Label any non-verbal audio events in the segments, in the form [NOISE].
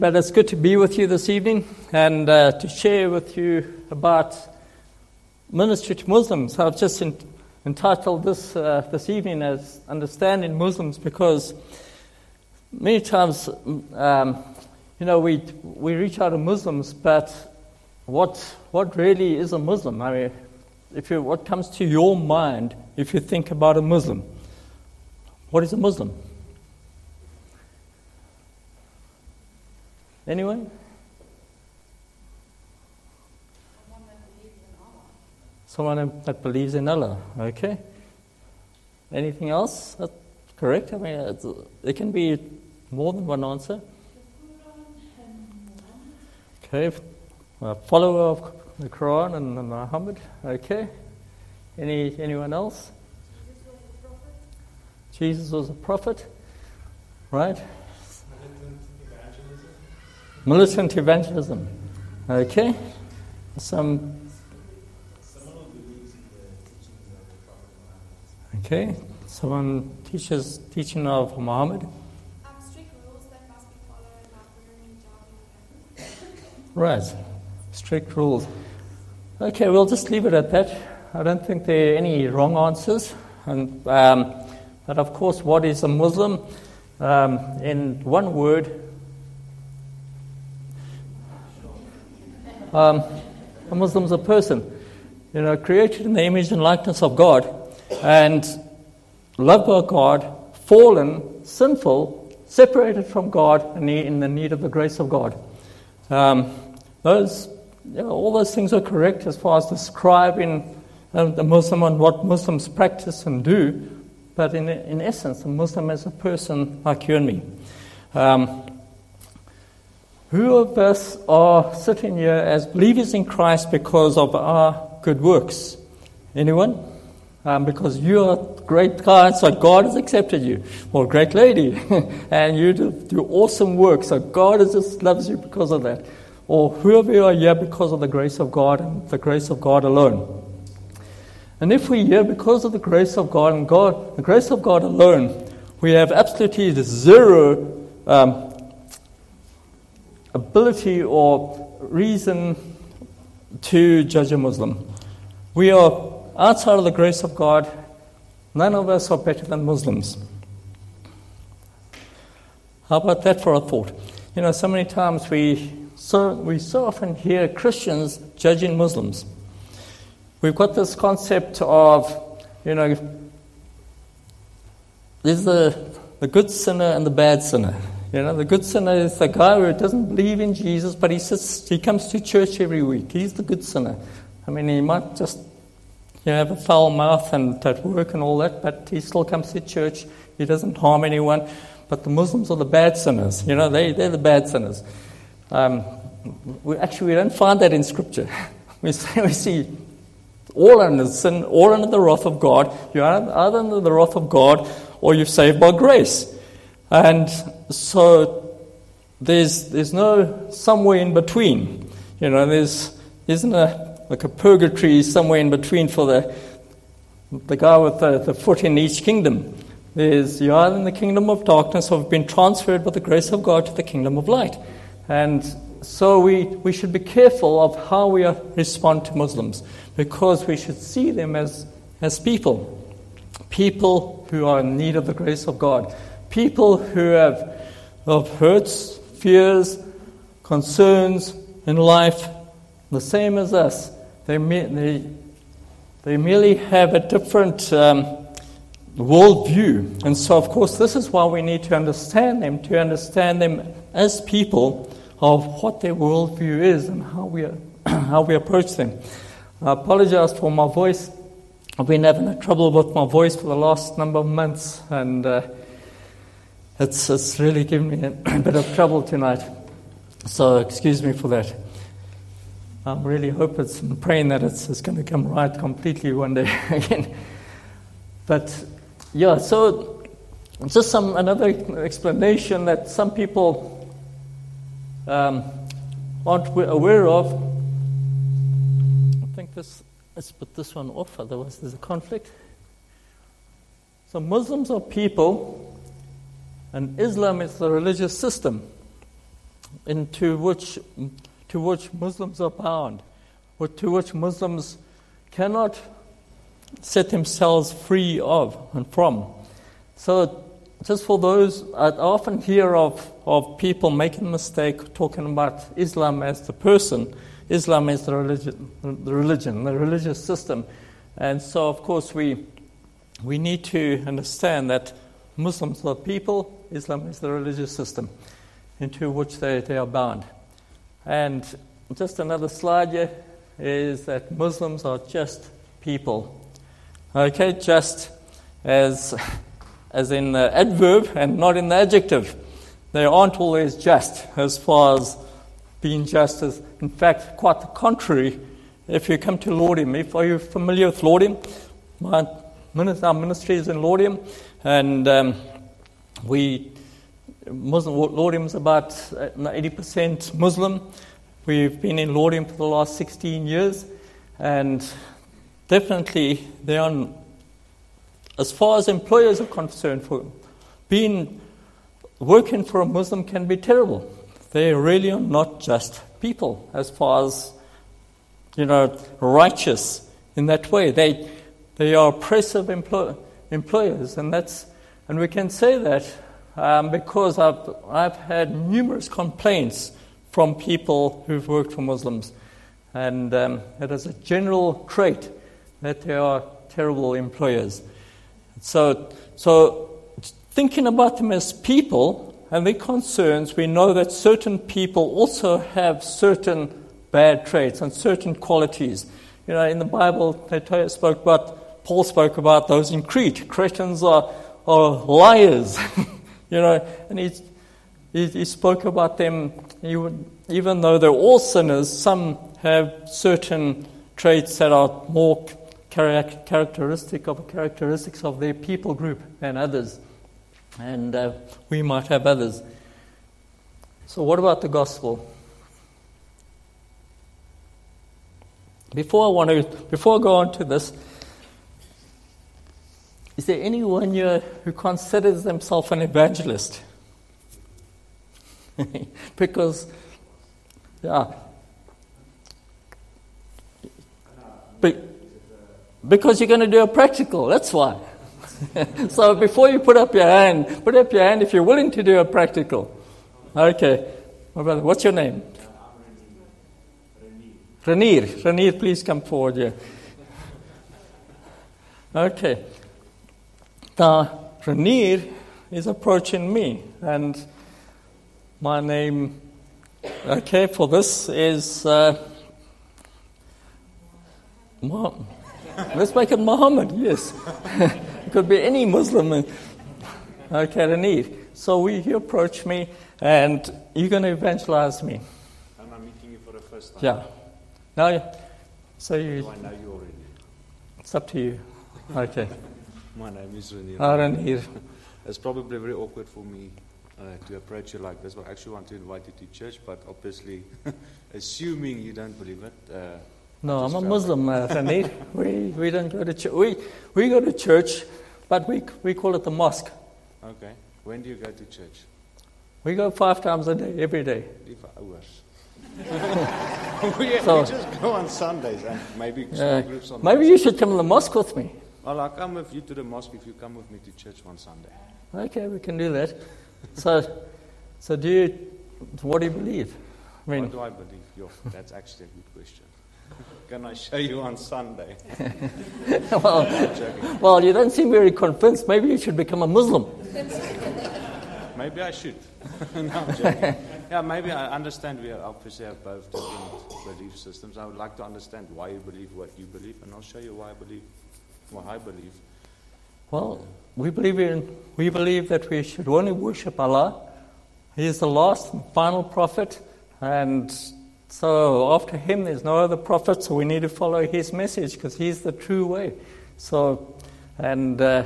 But it's good to be with you this evening and uh, to share with you about ministry to Muslims. I've just in, entitled this uh, this evening as Understanding Muslims because many times, um, you know, we, we reach out to Muslims, but what, what really is a Muslim? I mean, if you, what comes to your mind if you think about a Muslim? What is a Muslim? Anyone? Someone that believes in Allah. Okay. Anything else? That's correct. I mean, it can be more than one answer. Okay. A follower of the Quran and Muhammad. Okay. Any anyone else? Jesus was a prophet. Right. Militant evangelism. Okay. Some. Okay. Someone teaches teaching of Muhammad. Right. Strict rules. Okay, we'll just leave it at that. I don't think there are any wrong answers. And, um, but of course, what is a Muslim? Um, in one word, um, a Muslim is a person, you know, created in the image and likeness of God, and loved by God, fallen, sinful, separated from God, and in the need of the grace of God. Um, those, you know, all those things are correct as far as describing um, the Muslim and what Muslims practice and do, but in, in essence, a Muslim is a person like you and me. Um, who of us are sitting here as believers in Christ because of our good works? Anyone? Um, because you're a great guy, so God has accepted you. Or great lady, [LAUGHS] and you do, do awesome work, so God just loves you because of that. Or whoever you are here because of the grace of God and the grace of God alone. And if we're here because of the grace of God and God, the grace of God alone, we have absolutely zero um, ability or reason to judge a Muslim. We are outside of the grace of God. None of us are better than Muslims. How about that for a thought? You know, so many times we so, we so often hear Christians judging Muslims. We've got this concept of, you know, there's the, the good sinner and the bad sinner. You know, the good sinner is the guy who doesn't believe in Jesus, but he sits, he comes to church every week. He's the good sinner. I mean, he might just you know, have a foul mouth and at work and all that, but he still comes to church. He doesn't harm anyone. But the Muslims are the bad sinners. You know, they, they're the bad sinners. Um, we, actually, we don't find that in Scripture. [LAUGHS] We, say, we see all under sin, all under the wrath of God. You're either under the wrath of God or you're saved by grace. And so there's, there's no somewhere in between. You know, there's isn't a like a purgatory somewhere in between for the the guy with the, the foot in each kingdom. There's you are in the kingdom of darkness or have been transferred by the grace of God to the kingdom of light. And so we, we should be careful of how we respond to Muslims because we should see them as, as people. People who are in need of the grace of God. People who have of hurts, fears, concerns in life, the same as us. They, they, they merely have a different um, worldview. And so, of course, this is why we need to understand them, to understand them as people of what their worldview is and how we, are [CLEARS THROAT] how we approach them. I apologize for my voice. I've been having trouble with my voice for the last number of months, and uh, it's, it's really given me [CLEARS THROAT] a bit of trouble tonight. So, excuse me for that. I'm really hoping, I'm praying that it's, it's going to come right completely one day [LAUGHS] again. But yeah, so just some another explanation that some people um, aren't aware of. I think this, let's put this one off, otherwise there's a conflict. So Muslims are people, and Islam is the religious system. into which, to which Muslims are bound, to which Muslims cannot set themselves free of and from. So, just for those, I often hear of, of people making the mistake talking about Islam as the person, Islam is the religion, the religion, the religious system. And so, of course, we, we need to understand that Muslims are people, Islam is the religious system into which they, they are bound. And just another slide here is that Muslims are just people. Okay, just as, as in the adverb and not in the adjective. They aren't always just as far as being just as, in fact, quite the contrary. If you come to Laudium, if are you familiar with Laudium? My our ministry is in Laudium, and um, we Muslim Laudium is about 80% Muslim. We've been in Laudium for the last 16 years, and definitely they are, as far as employers are concerned, for being working for a Muslim can be terrible. They really are not just people as far as you know righteous in that way. They they are oppressive employ, employers, and that's and we can say that um, because I've I've had numerous complaints from people who've worked for Muslims, and um, it is a general trait that they are terrible employers. So, so thinking about them as people and their concerns, we know that certain people also have certain bad traits and certain qualities. You know, in the Bible, they spoke about, Paul spoke about those in Crete. Christians are, are liars, [LAUGHS] you know, and he, he, he spoke about them, even though they're all sinners, some have certain traits that are more characteristic of characteristics of their people group than others, and uh, we might have others. So, what about the gospel? Before I want to, before I go on to this, is there anyone here who considers themselves an evangelist? [LAUGHS] because, yeah. But, because you're going to do a practical, that's why. [LAUGHS] so before you put up your hand, put up your hand if you're willing to do a practical. Okay. My brother, what's your name? Renier. Renier, please come forward here. Okay. Now, Renier is approaching me, and my name, okay, for this is. Uh, Let's make it Muhammad, yes. [LAUGHS] it could be any Muslim. Okay, the need. So we, he approached me, and you're going to evangelize me. And I'm meeting you for the first time. Yeah. Now, so you. Do I know you already? It's up to you. Okay. My name is Renier. Ah, Renier. [LAUGHS] It's probably very awkward for me uh, to approach you like this. But I actually want to invite you to church, but obviously, [LAUGHS] assuming you don't believe it, uh, no, I'm a Muslim, uh, Renier. [LAUGHS] we, we don't go to church. We, we go to church, but we, we call it the mosque. okay. When do you go to church? We go five times a day, every day. Five hours. we, So- we just go on Sundays and maybe Uh, groups on maybe you should come to the mosque with me. Well, I'll come with you to the mosque if you come with me to church one Sunday. Okay, we can do that. So, so do you, what do you believe? I mean, what do I believe? Yo, that's actually a good question. [LAUGHS] Can I show you on Sunday? [LAUGHS] well, well, you don't seem very convinced. Maybe you should become a Muslim. Maybe I should. [LAUGHS] no, I'm joking. Yeah, maybe I understand we obviously have both different belief systems. I would like to understand why you believe what you believe, and I'll show you why I believe what I believe. Well, we believe in, we believe that we should only worship Allah. He is the last and final prophet, and so after him there's no other prophet. So we need to follow his message because he's the true way. So, and uh,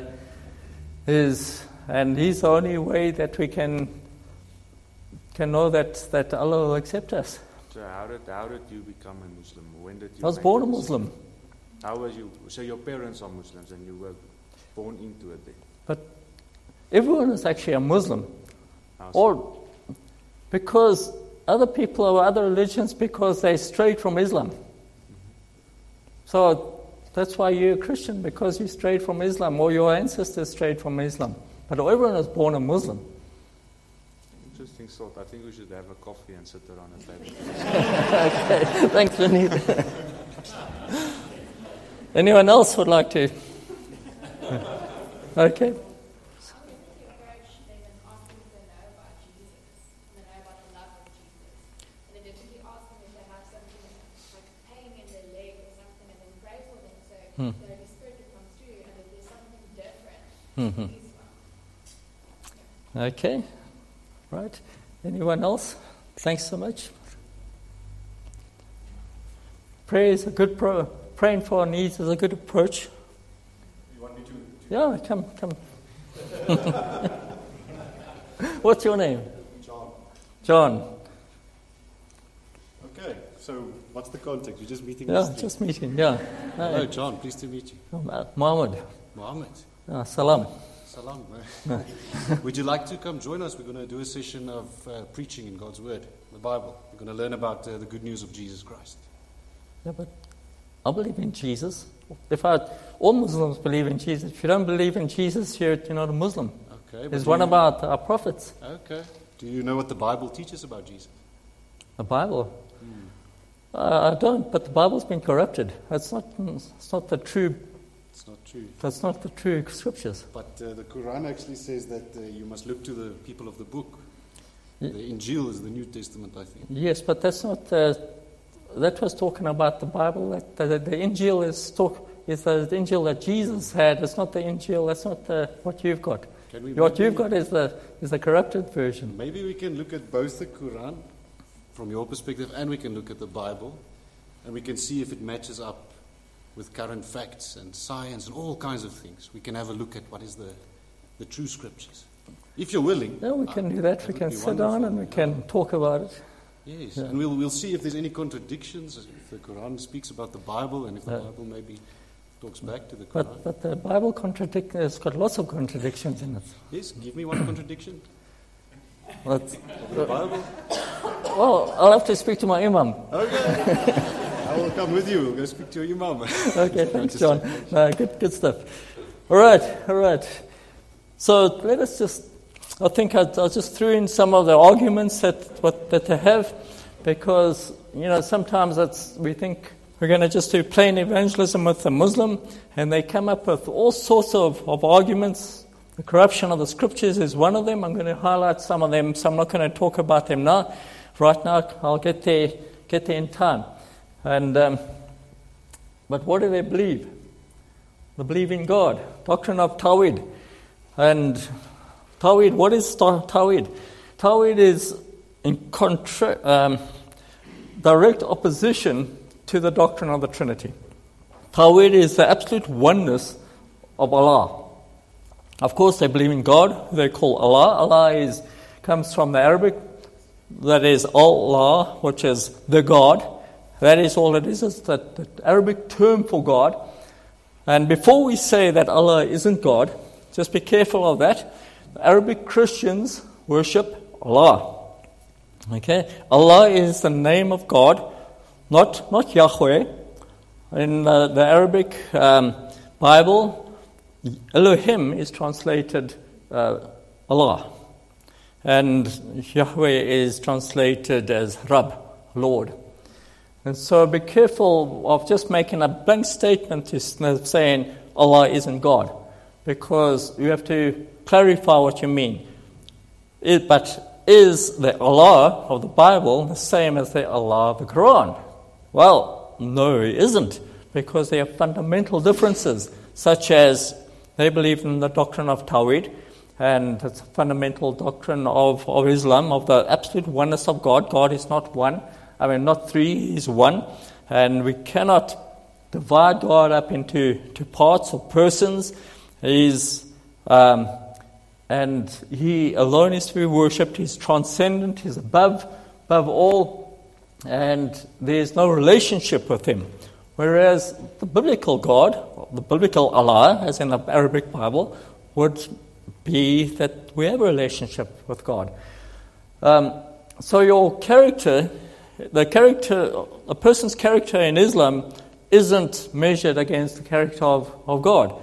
is and he's the only way that we can can know that that Allah will accept us. So how did how did you become a Muslim? When did you? I was born a Muslim. How was you? So your parents are Muslims, and you were born into it. Then. But everyone is actually a Muslim. So? Or because other people of other religions because they strayed from Islam. Mm-hmm. So that's why you're a Christian, because you strayed from Islam, or your ancestors strayed from Islam. But everyone is born a Muslim. Interesting thought. I think we should have a coffee and sit around a table. [LAUGHS] okay, thanks, Vinny. [LAUGHS] Anyone else would like to? [LAUGHS] Okay. How would you approach them and ask them if they know about Jesus and they know about the love of Jesus? And then if you ask them if they have something like pain in their leg or something and then pray for them so Hmm. the Holy Spirit will come through and if there's something different Mhm. Okay. Right. Anyone else? Thanks so much. Prayer is a good pro. Praying for our needs is a good approach. You want me to? Yeah, come, come. [LAUGHS] What's your name? John. John. Okay, so what's the context? You're just meeting Yeah, just meeting. Yeah. Hello. John. Pleased to meet you. Uh, Mohammed. Mohammed. Uh, salam. Salam. [LAUGHS] Would you like to come join us? We're going to do a session of uh, preaching in God's Word, the Bible. We're going to learn about uh, the good news of Jesus Christ. Yeah, but I believe in Jesus. If I, all Muslims believe in Jesus. If you don't believe in Jesus, you're, you're not a Muslim. Okay. It's one you- of our, prophets. Okay. Do you know what the Bible teaches about Jesus? The Bible. Uh, I don't, but the Bible's been corrupted. That's not, it's not the true. It's not true. That's not the true scriptures. But uh, the Quran actually says that uh, you must look to the people of the book. The Injil is the New Testament, I think. Yes, but that's not. That was talking about the Bible. That the, the Injil is talk is the Injil that Jesus had. It's not the Injil. That's not the, what you've got. Can we What you've got is the is the corrupted version. Maybe we can look at both the Quran from your perspective and we can look at the Bible and we can see if it matches up with current facts and science and all kinds of things. We can have a look at what is the, the true scriptures. If you're willing. Yeah, we can do that. that We can sit down and we can talk about it. Yes, Yeah. and we'll, we'll see if there's any contradictions, if the Quran speaks about the Bible and if the Yeah. Bible maybe talks back to the Quran. But but the Bible contradict has got lots of contradictions in it. yes, give me one contradiction of the Bible. well, I'll have to speak to my imam. Okay. I will come with you. We'll go speak to your imam. Okay, [LAUGHS] thanks, John. No, good, good stuff. All right, all right. So let us just, I think I'll, I'll just threw in some of the arguments that, what, that they have, because, you know, sometimes it's, we think we're going to just do plain evangelism with a Muslim, and they come up with all sorts of, of arguments. The corruption of the scriptures is one of them. I'm going to highlight some of them, so I'm not going to talk about them now. Right now, I'll get there, get there in time. And, um, but what do they believe? They believe in God, doctrine of Tawhid. And Tawhid, what is Ta- Tawhid? Tawhid is in contra- um, direct opposition to the doctrine of the Trinity. Tawhid is the absolute oneness of Allah. Of course, they believe in God, they call Allah. Allah is, comes from the Arabic, that is Allah, which is the God. That is all it is, it's the, the Arabic term for God. And before we say that Allah isn't God, just be careful of that. Arabic Christians worship Allah. Okay? Allah is the name of God, not, not Yahweh. In uh, the Arabic um, Bible, Elohim is translated uh, Allah. And Yahweh is translated as Rab, Lord. And so be careful of just making a blank statement saying Allah isn't God, because you have to clarify what you mean. It, but is the Allah of the Bible the same as the Allah of the Quran? Well, no, it isn't, because there are fundamental differences, such as they believe in the doctrine of Tawhid, and it's a fundamental doctrine of, of Islam, of the absolute oneness of God. God is not one, I mean, not three, He's one. And we cannot divide God up into to parts or persons. He's, um, and He alone is to be worshipped. He's transcendent, He's above, above all, and there's no relationship with Him. Whereas the biblical God, the biblical Allah, as in the Arabic Bible, would be that we have a relationship with God. Um, so your character, the character, a person's character in Islam isn't measured against the character of, of God.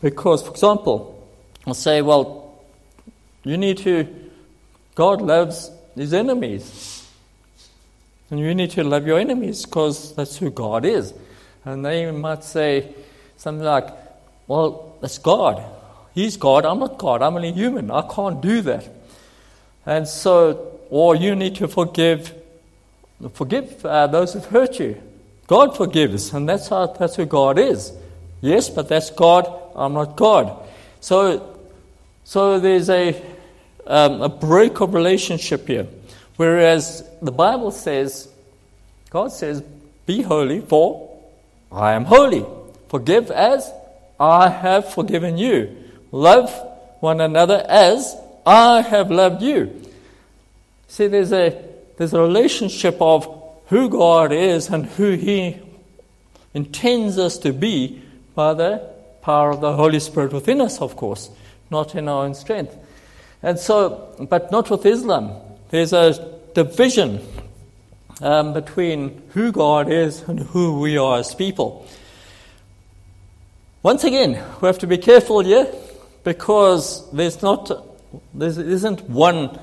Because, for example, I'll say, well, you need to, God loves his enemies. And you need to love your enemies because that's who God is. And they might say something like, well, that's God. He's God. I'm not God. I'm only human. I can't do that. And so, or you need to forgive, forgive uh, those who've hurt you. God forgives, and that's how that's who God is. Yes, but that's God. I'm not God. So, so there's a um, a break of relationship here. Whereas the Bible says, God says, "Be holy, for I am holy. Forgive as I have forgiven you. Love one another as I have loved you." See, there's a there's a relationship of who God is and who He intends us to be by the power of the Holy Spirit within us, of course, not in our own strength. And so, but not with Islam. There's a division um, between who God is and who we are as people. Once again, we have to be careful here because there's not, there isn't one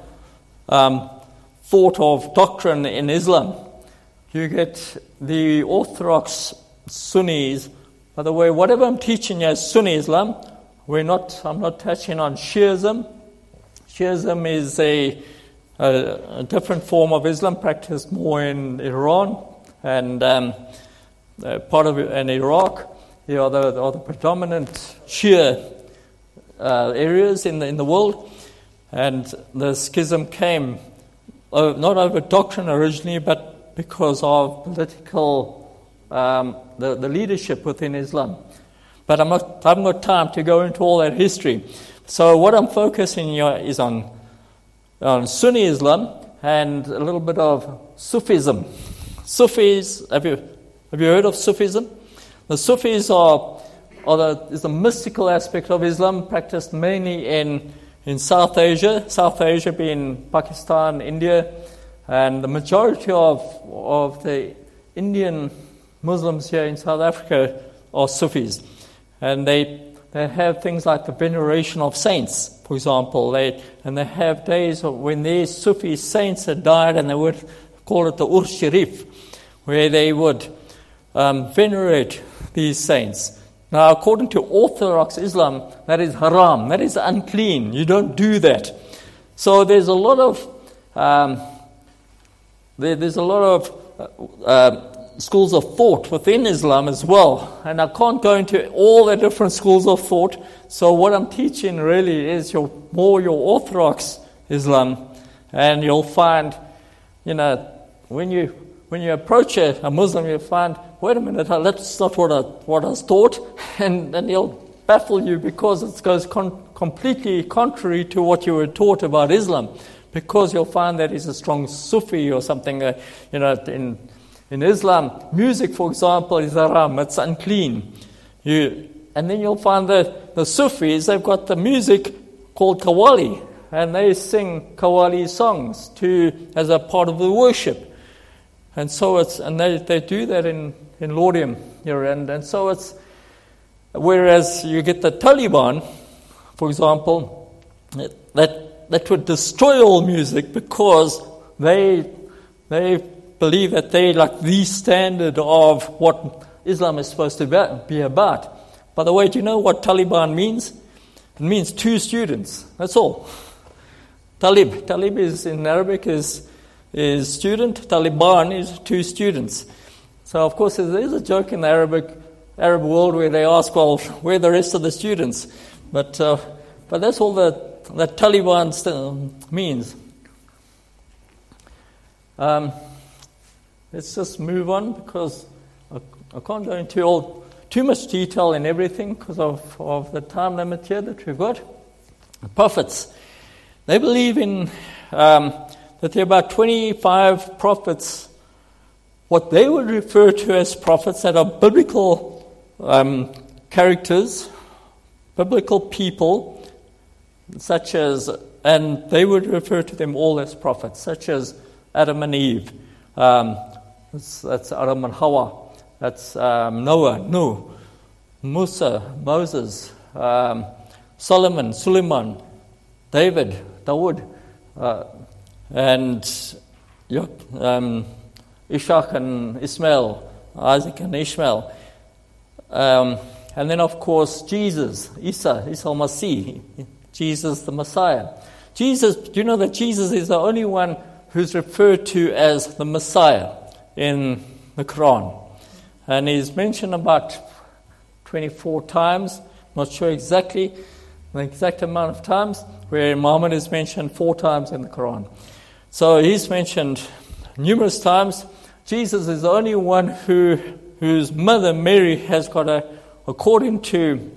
um, thought of doctrine in Islam you get the Orthodox Sunnis. By the way, whatever I'm teaching as Sunni Islam, we're not, I'm not touching on Shiism. Shiism is a, a, a different form of Islam practiced more in Iran and um, uh, part of in Iraq. They are the, are the predominant Shia uh, areas in the, in the world. And the schism came uh, not over doctrine originally, but because of political, um, the, the leadership within Islam. But I'm not, I haven't got time to go into all that history. So what I'm focusing on is on, on Sunni Islam and a little bit of Sufism. Sufis, have you, have you heard of Sufism? The Sufis are, are the, is the mystical aspect of Islam practiced mainly in, in South Asia, South Asia being Pakistan, India, and the majority of, of the Indian Muslims here in South Africa are Sufis. And they, they have things like the veneration of saints, for example. They, and they have days when these Sufi saints had died, and they would call it the Urs Sharif, where they would um, venerate these saints. Now, according to Orthodox Islam, that is haram, that is unclean. You don't do that. So there's a lot of um, there, there's a lot of uh, schools of thought within Islam as well, and I can't go into all the different schools of thought. So what I'm teaching really is your more your orthodox Islam, and you'll find, you know, when you when you approach a, a Muslim, you'll find, wait a minute, that's not what I, what I was taught, [LAUGHS] and then he'll baffle you because it goes con- completely contrary to what you were taught about Islam because you'll find that he's a strong Sufi or something. Uh, you know, in, in Islam, music, for example, is haram, it's unclean. You, and then you'll find that the Sufis, they've got the music called Qawwali, and they sing Qawwali songs to, as a part of the worship. And so it's, and they, they do that in, in Laudium here, and, and so it's, whereas you get the Taliban, for example, that that would destroy all music because they, they believe that they like the standard of what Islam is supposed to be about. By the way, do you know what Taliban means? It means two students. That's all. Talib. Talib is in Arabic is, is student. Taliban is two students. So of course there is a joke in the Arabic Arab world where they ask, well, where are the rest of the students? But uh, but that's all the that Taliban means. Um, let's just move on because I, I, can't go into all too much detail in everything because of, of the time limit here that we've got. The prophets. They believe in um, that there are about 25 prophets, what they would refer to as prophets that are biblical um, characters, biblical people such as, and they would refer to them all as prophets, such as Adam and Eve. Um, that's, that's Adam and Hawa. That's um, Noah, Nuh, Musa, Moses, um, Solomon, Suleiman, David, Dawood, uh, and um, Ishak and Ismail, Isaac and Ishmael. Um, and then, of course, Jesus, Isa, Isa Masih, Jesus the Messiah. Jesus, do you know that Jesus is the only one who's referred to as the Messiah in the Quran? And he's mentioned about 24 times, not sure exactly the exact amount of times, where Muhammad is mentioned four times in the Quran. So he's mentioned numerous times. Jesus is the only one who, whose mother Mary has got a, according to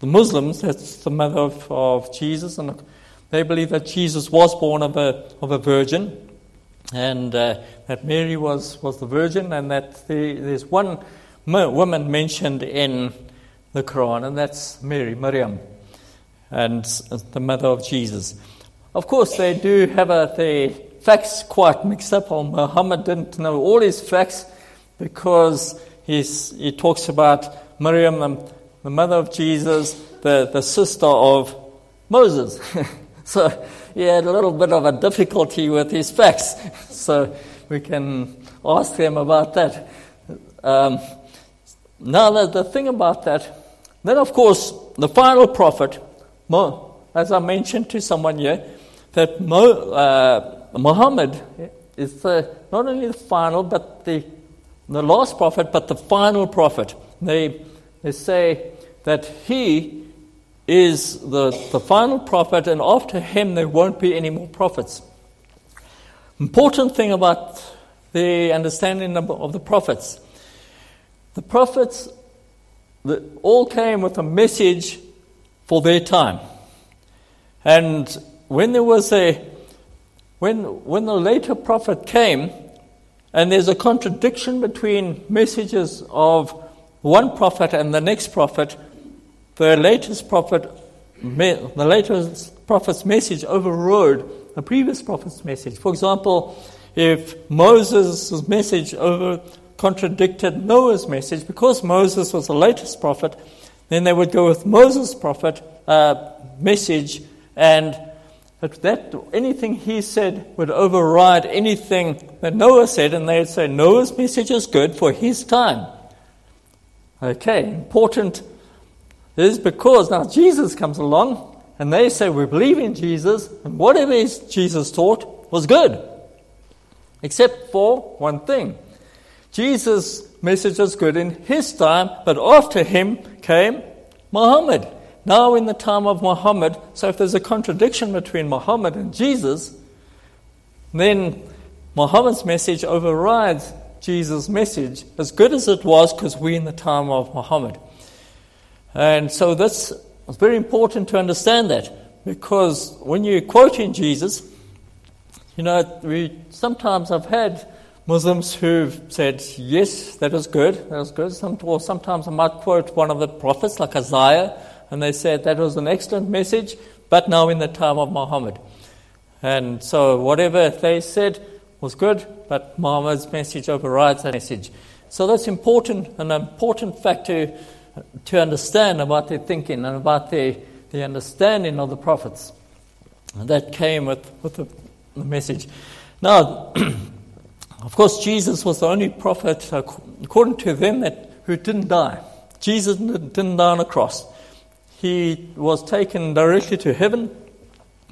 the Muslims, that's the mother of, of Jesus, and they believe that Jesus was born of a, of a virgin, and uh, that Mary was, was the virgin, and that the, there's one woman mentioned in the Quran, and that's Mary, Maryam, and the mother of Jesus. Of course, they do have the facts quite mixed up. Muhammad didn't know all his facts because he's, he talks about Maryam, the, the mother of Jesus, the, the sister of Moses. [LAUGHS] so he had a little bit of a difficulty with his facts. [LAUGHS] so we can ask them about that. Um, now, the, the thing about that, then of course, the final prophet, as I mentioned to someone here, that Mo, uh, Muhammad is the, not only the final, but the, the last prophet, but the final prophet. They, they say that he is the, the final prophet, and after him there won't be any more prophets. Important thing about the understanding of, the prophets. The prophets the, all came with a message for their time. And when there was a when, when the later prophet came, and there's a contradiction between messages of one prophet and the next prophet, the latest prophet, the latest prophet's message overrode the previous prophet's message. For example, if Moses' message over contradicted Noah's message, because Moses was the latest prophet, then they would go with Moses' prophet uh, message and that, that anything he said would override anything that Noah said, and they'd say Noah's message is good for his time. Okay, important is because now Jesus comes along and they say we believe in Jesus, and whatever Jesus taught was good. Except for one thing. Jesus' message was good in his time, but after him came Muhammad. Now, in the time of Muhammad, so if there's a contradiction between Muhammad and Jesus, then Muhammad's message overrides Jesus' message, as good as it was, because we're in the time of Muhammad. And so that's very important to understand that, because when you're quoting Jesus, you know, we sometimes have had Muslims who've said, yes, that is good, that is good. Some, or sometimes I might quote one of the prophets, like Isaiah, and they said that was an excellent message, but now in the time of Muhammad. And so whatever they said was good, but Muhammad's message overrides that message. So that's important, an important fact to, understand about their thinking and about their, the understanding of the prophets And that came with, with the, the message. Now, [CLEARS THROAT] of course, Jesus was the only prophet, according to them, that, who didn't die. Jesus didn't die on a cross he was taken directly to heaven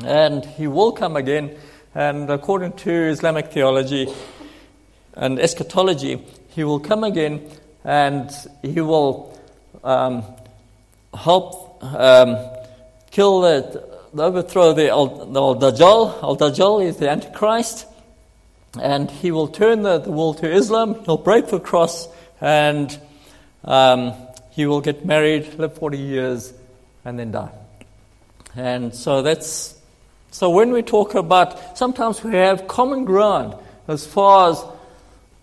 and he will come again. And according to Islamic theology and eschatology, he will come again and he will um, help um, kill the, overthrow the Al Dajjal. Al Dajjal is the Antichrist, and he will turn the, the world to Islam. He'll break the cross and um, he will get married, live 40 years, and then die. And so that's so when we talk about sometimes we have common ground as far as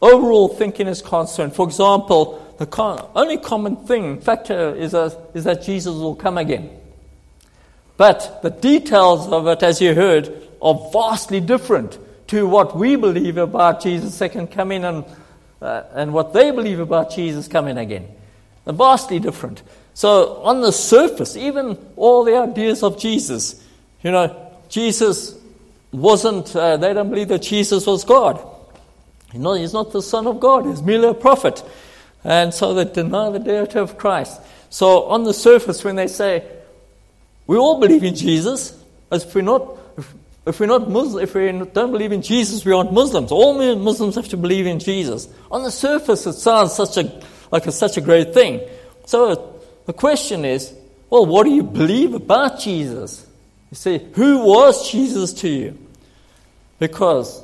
overall thinking is concerned. For example, the con- only common thing factor is, a, is that Jesus will come again. But the details of it, as you heard, are vastly different to what we believe about Jesus' second coming and, uh, and what they believe about Jesus coming again. They're vastly different. So, on the surface, even all the ideas of Jesus, you know, Jesus wasn't, uh, they don't believe that Jesus was God. You know, he's not the Son of God, he's merely a prophet. And so they deny the deity of Christ. So, on the surface, when they say, we all believe in Jesus, as if we're not, if, we're not Muslim, if we don't believe in Jesus, we aren't Muslims. All Muslims have to believe in Jesus. On the surface, it sounds such a, like a, such a great thing. So, the question is, well, what do you believe about Jesus? You see, who was Jesus to you? Because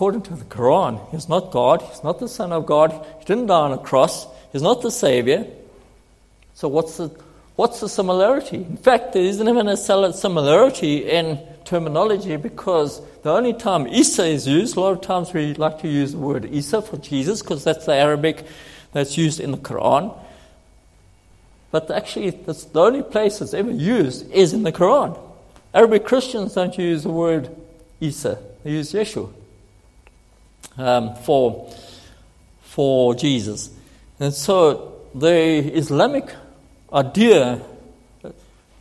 according to the Quran, he's not God, he's not the Son of God, he didn't die on a cross, he's not the Savior. So what's the what's the similarity? In fact, there isn't even a similarity in terminology because the only time Isa is used, a lot of times we like to use the word Isa for Jesus because that's the Arabic that's used in the Quran. But actually, that's the only place it's ever used is in the Quran. Arabic Christians don't use the word Isa, they use Yeshua um, for, for Jesus. And so the Islamic idea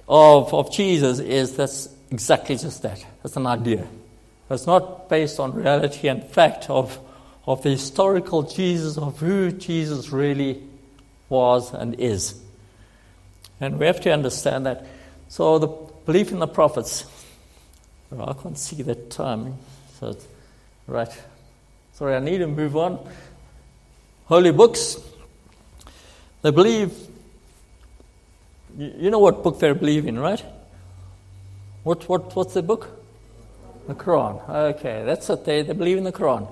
of, of Jesus is that's exactly just that. It's an idea. It's not based on reality and fact of, of the historical Jesus, of who Jesus really was and is. And we have to understand that. So the belief in the prophets. I can't see that timing. So, right. Sorry, I need to move on. Holy books. They believe. You know what book they believe in, right? What, what, what's the book? The Quran. Okay, that's what they, they believe in the Quran.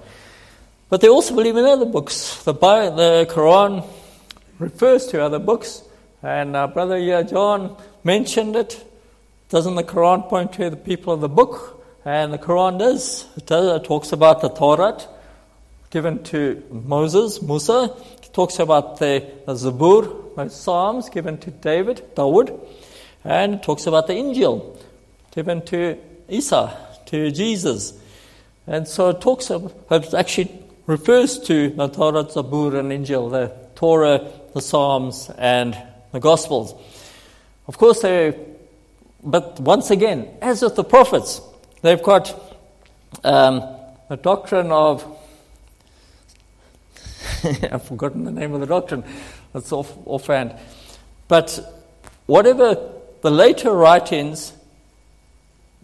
But they also believe in other books. The, the Quran refers to other books, and uh, Brother yeah, John mentioned it doesn't the Quran point to the people of the book? And the Quran does. It, does, it talks about the Torah given to Moses, Musa. It talks about the, the Zabur, the Psalms given to David, Dawood. And talks about the Injil given to Isa, to Jesus. And so it talks about, it actually refers to the Torah, Zabur, and Injil, the Torah, the Psalms, and the Gospels. Of course, they but once again, as with the prophets, they've got um, a doctrine of. [LAUGHS] I've forgotten the name of the doctrine. That's off, offhand. But whatever the later writings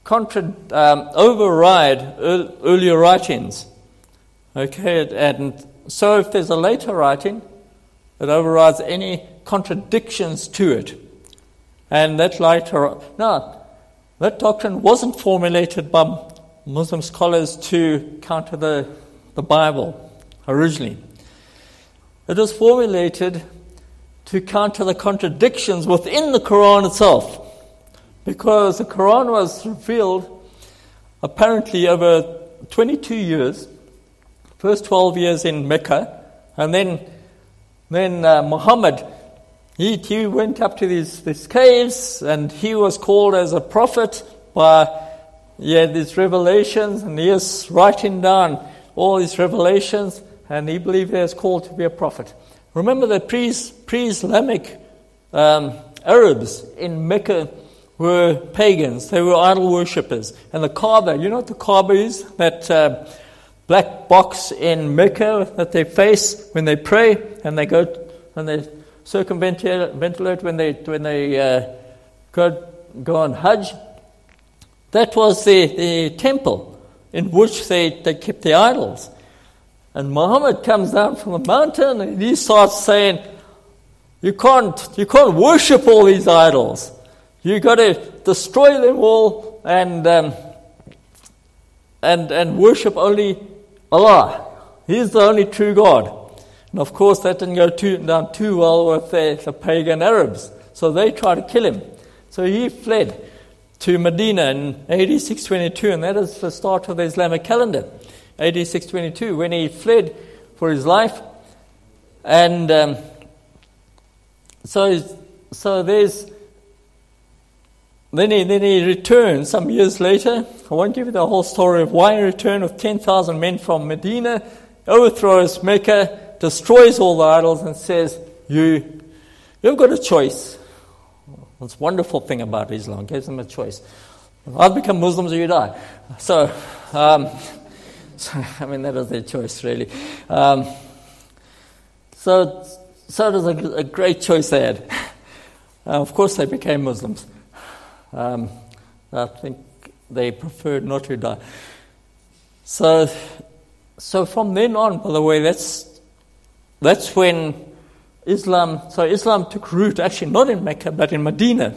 contra- um, override earlier writings. Okay, and so if there's a later writing, it overrides any contradictions to it. And that later, no, that doctrine wasn't formulated by Muslim scholars to counter the, the Bible originally. It was formulated to counter the contradictions within the Quran itself. Because the Quran was revealed apparently over 22 years, first 12 years in Mecca, and then, then uh, Muhammad he, he went up to these, these caves and he was called as a prophet by had these revelations and he is writing down all these revelations and he believed he was called to be a prophet. Remember the pre Islamic um, Arabs in Mecca were pagans, they were idol worshippers. And the Kaaba, you know what the Kaaba is? That uh, black box in Mecca that they face when they pray and they go and they circumventilate when they, when they uh, go, go on Hajj. That was the, the temple in which they, they kept the idols. And Muhammad comes down from the mountain and he starts saying, You can't, you can't worship all these idols. You've got to destroy them all and, um, and, and worship only Allah. He's the only true God. And of course, that didn't go too, down too well with the, the pagan Arabs. So they tried to kill him. So he fled to Medina in AD 622, and that is the start of the Islamic calendar. AD 622, when he fled for his life. And um, so, so there's then he, then he returned some years later. I won't give you the whole story of why he returned with 10,000 men from Medina, overthrows Mecca, destroys all the idols, and says, You, you've got a choice. That's wonderful thing about Islam, gives them a choice. I'll become Muslims or you die. So, um, [LAUGHS] I mean, that is their choice, really. Um, so, so it was a, a great choice they had. Uh, of course, they became Muslims. Um, I think they preferred not to die. So, so from then on, by the way, that's that's when Islam. So Islam took root actually not in Mecca but in Medina,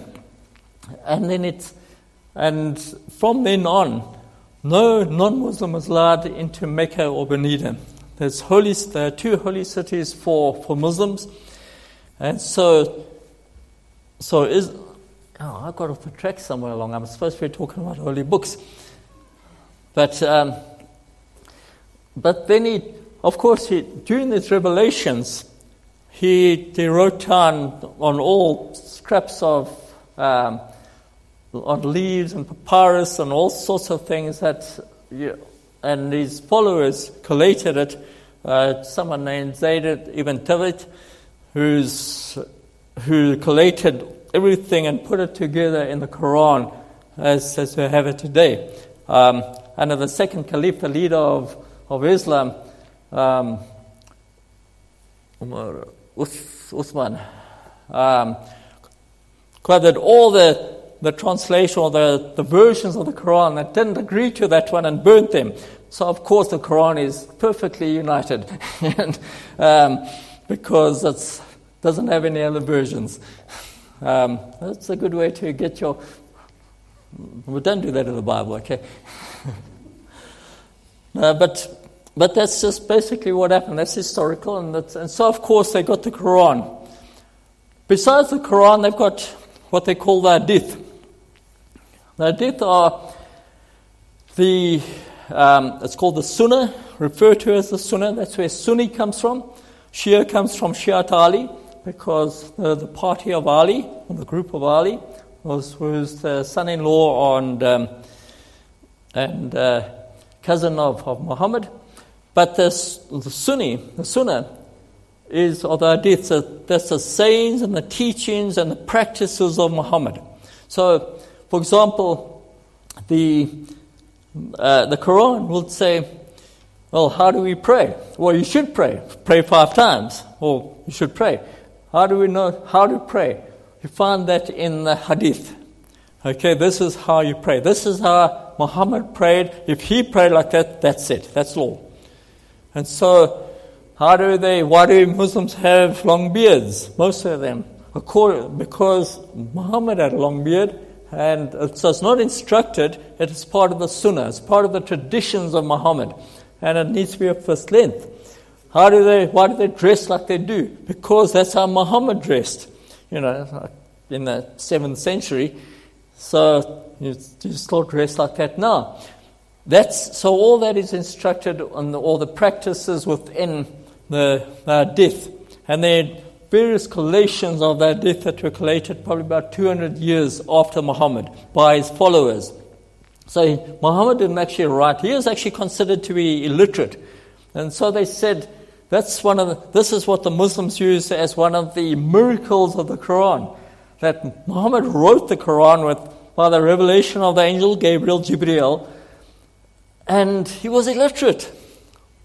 and then it, and from then on, no non-Muslim is allowed into Mecca or Medina. There's holy, there are two holy cities for, for Muslims, and so so is oh, I got off the track somewhere along. I'm supposed to be talking about holy books, but um, but then he, of course, he, during these revelations, he, he wrote down on all scraps of um, on leaves and papyrus and all sorts of things that, and his followers collated it. Uh, someone named Zayd ibn Thabit, who's who collated everything and put it together in the Quran as, as we have it today. Um, under the second caliph, the leader of, of Islam, um, Uthman, um, gathered all the, the translation or the, the versions of the Quran that didn't agree to that one and burnt them. So, of course, the Quran is perfectly united [LAUGHS] and, um, because it doesn't have any other versions. Um, that's a good way to get your. We don't do that in the Bible, okay? [LAUGHS] uh, but but that's just basically what happened. That's historical, and, that's, and so of course they got the Quran. Besides the Quran, they've got what they call the Hadith. The Hadith are the um, it's called the Sunnah, referred to as the Sunnah. That's where Sunni comes from. Shia comes from Shiat Ali because the, the party of Ali, or the group of Ali, was, was the son in law and, um, and uh, cousin of, of Muhammad. But this, the Sunni, the Sunnah, is, or the Hadith, that's the sayings and the teachings and the practices of Muhammad. So, for example, the, uh, the Quran will say, well, how do we pray? Well, you should pray. Pray five times. Or you should pray. How do we know how to pray? You find that in the hadith. Okay, this is how you pray. This is how Muhammad prayed. If he prayed like that, that's it. That's law. And so, how do they, why do Muslims have long beards? Most of them. Because Muhammad had a long beard, and so it's not instructed, it is part of the sunnah, it's part of the traditions of Muhammad, and it needs to be of first length. How do they, why do they dress like they do? Because that's how Muhammad dressed, you know, in the 7th century. So you, you still dress like that now. That's, so all that is instructed on the, all the practices within the, the hadith. And then various collations of the hadith that were collated probably about 200 years after Muhammad by his followers. So Muhammad didn't actually write. He was actually considered to be illiterate. And so they said, that's one of the, this is what the Muslims use as one of the miracles of the Quran. That Muhammad wrote the Quran with by the revelation of the angel Gabriel, Jibreel, and he was illiterate.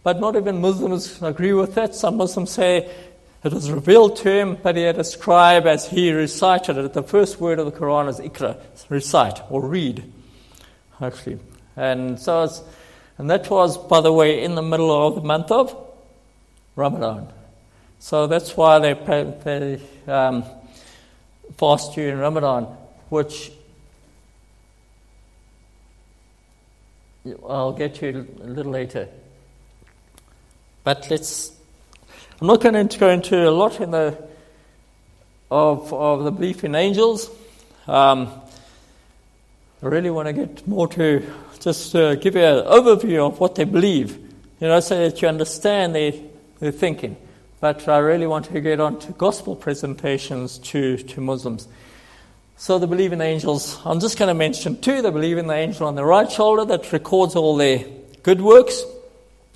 But not even Muslims agree with that. Some Muslims say it was revealed to him, but he had a scribe as he recited it. The first word of the Quran is iqra, recite or read, actually. And so, and that was, by the way, in the middle of the month of Ramadan. So that's why they, they um, fast during Ramadan, which I'll get to a little later. But let's. I'm not going to go into a lot in the of of the belief in angels. Um, I really want to get more to just uh, give you an overview of what they believe, you know, so that you understand their they're thinking. But I really want to get on to gospel presentations to, to Muslims. So they believe in angels. I'm just going to mention two. They believe in the angel on the right shoulder that records all their good works,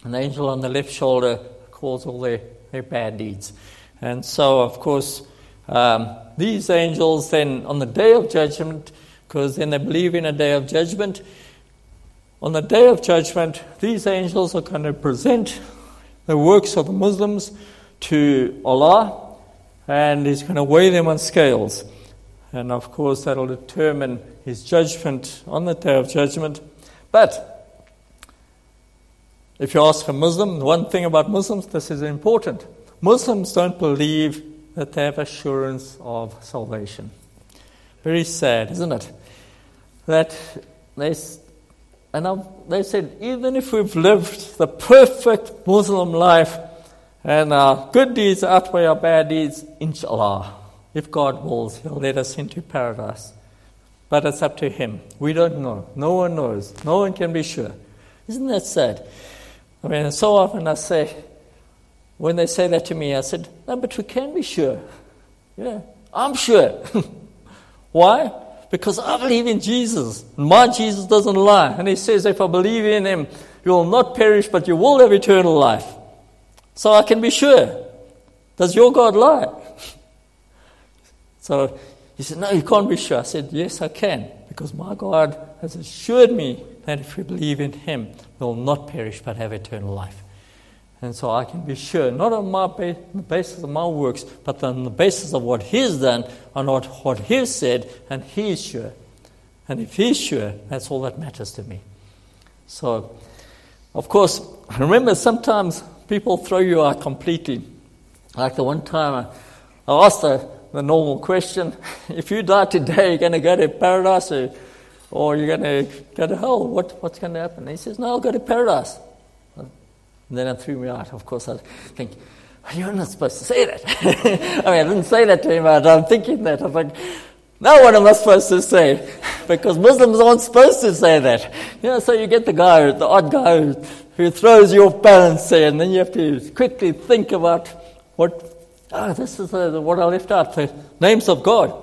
and the angel on the left shoulder records all their, their bad deeds. And so, of course, um, these angels then on the day of judgment, because then they believe in a day of judgment, on the day of judgment, these angels are going to present the works of the Muslims to Allah, and He's going to weigh them on scales. And of course, that'll determine His judgment on the day of judgment. But if you ask a Muslim, one thing about Muslims, this is important. Muslims don't believe that they have assurance of salvation. Very sad, isn't it? That they, and they said, even if we've lived the perfect Muslim life and our good deeds outweigh our bad deeds, inshallah, if God wills, He'll let us into paradise. But it's up to Him. We don't know. No one knows. No one can be sure. Isn't that sad? I mean, so often I say, when they say that to me, I said, No, but we can be sure. Yeah, I'm sure. [LAUGHS] Why? Because I believe in Jesus. My Jesus doesn't lie. And He says, If I believe in Him, you will not perish, but you will have eternal life. So I can be sure. Does your God lie? [LAUGHS] so he said, No, you can't be sure. I said, Yes, I can. Because my God has assured me that if we believe in Him, we will not perish, but have eternal life. And so I can be sure, not on my ba- the basis of my works, but on the basis of what He's done, on what, what He's said, and He's sure. And if He's sure, that's all that matters to me. So, of course, remember sometimes people throw you out completely. Like the one time I, I asked the, the normal question [LAUGHS] if you die today, you're going to go to paradise or, or you're going to go to hell. What, what's going to happen? And he says, No, I'll go to paradise. And then it threw me out. Of course, I think, You're not supposed to say that. [LAUGHS] I mean, I didn't say that to him, but I'm thinking that. I'm like, now what am I supposed to say? [LAUGHS] Because Muslims aren't supposed to say that. You know, so you get the guy, the odd guy who, throws you off balance there, and then you have to quickly think about what, ah, this is uh, what I left out, the names of God.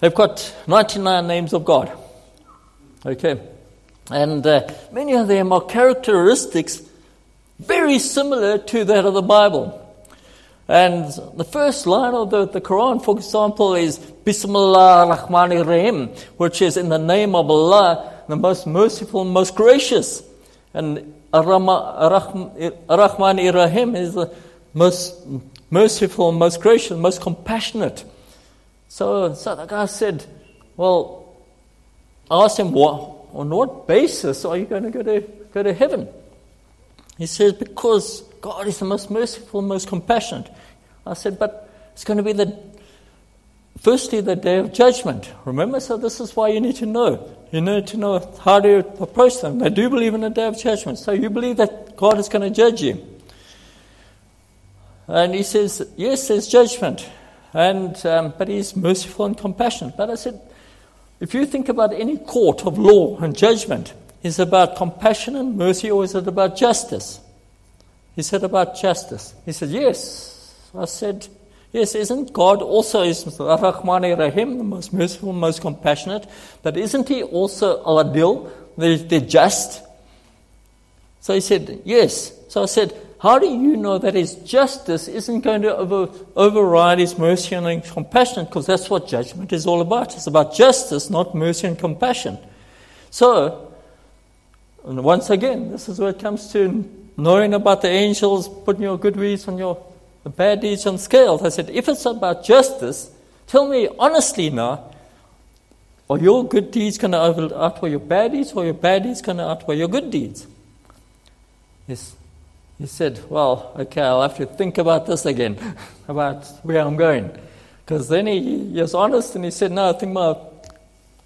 They've got 99 names of God. Okay. And uh, many of them are characteristics very similar to that of the Bible. And the first line of the, the Quran, for example, is Bismillah ar-Rahman rahim which is in the name of Allah, the most merciful, most gracious. And Ar-Rahman rahim is the most merciful, most gracious, most compassionate. So, so the guy said, Well, I asked him, what, On what basis are you going to go to, go to heaven? He says, Because God is the most merciful, most compassionate. I said, But it's going to be the firstly the day of judgment. Remember, so this is why you need to know. You need to know how to approach them. They do believe in the day of judgment. So you believe that God is going to judge you. And he says, Yes, there's judgment. And, um, but he's merciful and compassionate. But I said, if you think about any court of law and judgment, is it about compassion and mercy or is it about justice? He said, About justice. He said, Yes. I said, Yes, isn't God also is Rahim, the most merciful, most compassionate? But isn't he also Al-Adil, the, the just? So he said, Yes. So I said, How do you know that his justice isn't going to over, override his mercy and compassion? Because that's what judgment is all about. It's about justice, not mercy and compassion. So, and once again, this is where it comes to knowing about the angels, putting your good deeds on your bad deeds on scales. I said, if it's about justice, tell me honestly now, are your good deeds going to outweigh your bad deeds, or your bad deeds going to outweigh your good deeds? Yes. He said, Well, okay, I'll have to think about this again, [LAUGHS] about where I'm going. Because then he, he was honest and he said, No, I think my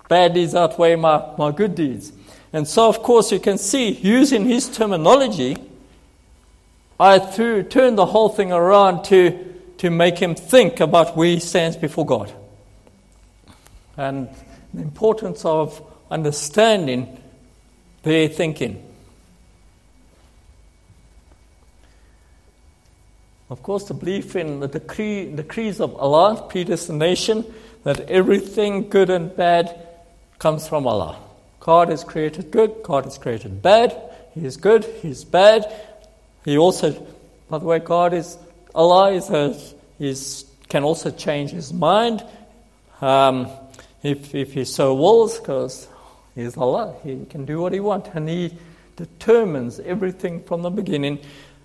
bad deeds outweigh my, my good deeds. And so, of course, you can see, using his terminology, I threw, turned the whole thing around to, to make him think about where he stands before God. And the importance of understanding their thinking. Of course, the belief in the decree, decrees of Allah, predestination, that everything good and bad comes from Allah. God has created good, God has created bad. He is good, He is bad. He also, by the way, God is, Allah is, a, is can also change His mind um, if, if He so wills, because He is Allah. He can do what He wants, and He determines everything from the beginning.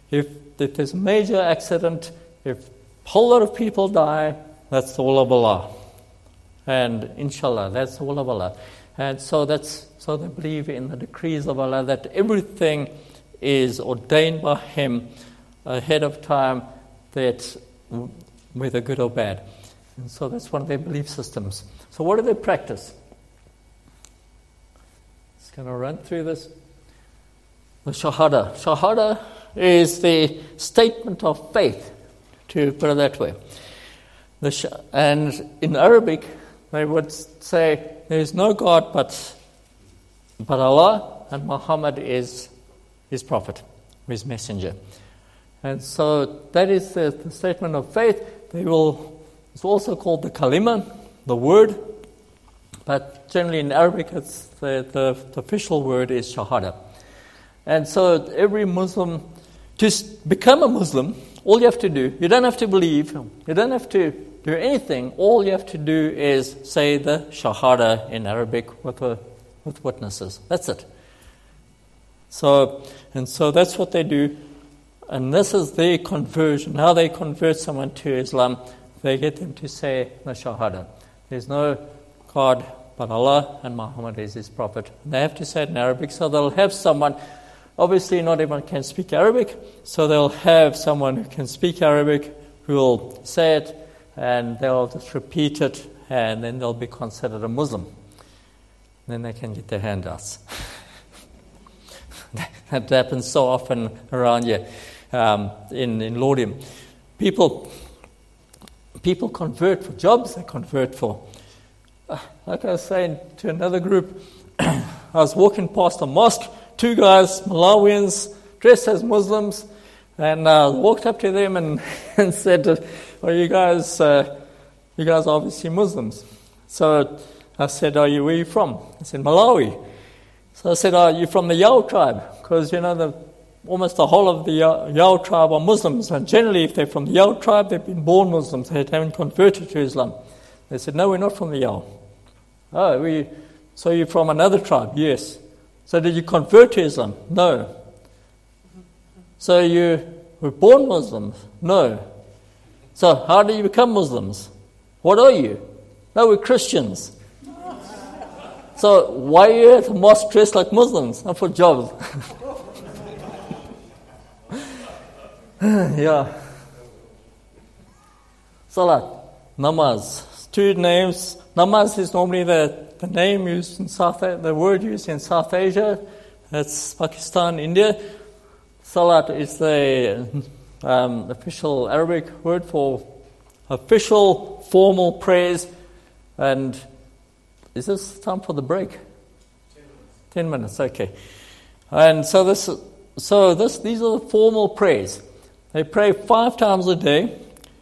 If, if there's a major accident, if a whole lot of people die, that's the will of Allah. And inshallah, that's the will of Allah. And so that's so they believe in the decrees of Allah that everything is ordained by Him ahead of time, that whether good or bad. And so that's one of their belief systems. So what do they practice? Just going to run through this. The Shahada. Shahada is the statement of faith, to put it that way. And in Arabic, they would say, There is no God but, but Allah, and Muhammad is his prophet, his messenger. And so that is the, the statement of faith. They will, it's also called the kalima, the word, but generally in Arabic, it's the, the, the official word is shahada. And so every Muslim, to become a Muslim, all you have to do, you don't have to believe, you don't have to do anything. All you have to do is say the Shahada in Arabic with, a, with witnesses. That's it. So, and so that's what they do. And this is their conversion. How they convert someone to Islam, they get them to say the Shahada. There's no God but Allah, and Muhammad is his prophet. They have to say it in Arabic, so they'll have someone Obviously, not everyone can speak Arabic, so they'll have someone who can speak Arabic who will say it, and they'll just repeat it, and then they'll be considered a Muslim. Then they can get their handouts. [LAUGHS] that happens so often around here um, in, in Laudium. People, people convert for jobs, they convert for. Uh, like I was saying to another group, [COUGHS] I was walking past a mosque two guys, Malawians, dressed as Muslims, and uh, walked up to them and, [LAUGHS] and said, "Well, you guys, uh, you guys are obviously Muslims." So I said, "Are you where are you from?" I said, "Malawi." So I said, "Are you from the Yao tribe?" Because you know the almost the whole of the Yao tribe are Muslims, and generally, if they're from the Yao tribe, they've been born Muslims. They haven't converted to Islam. They said, "No, we're not from the Yao." Oh, we. So you're from another tribe? Yes. So did you convert to Islam? No. So you were born Muslims? No. So how do you become Muslims? What are you? No, we're Christians. So why are you at the mosque dressed like Muslims? Not for jobs. [LAUGHS] yeah. Salat, namaz. Two names. Namaz is normally the the name used in South, the word used in South Asia, that's Pakistan, India. Salat is the um, official Arabic word for official formal prayers. And is this time for the break? Ten minutes. Ten minutes, okay. And so this, so this, these are the formal prayers. They pray five times a day,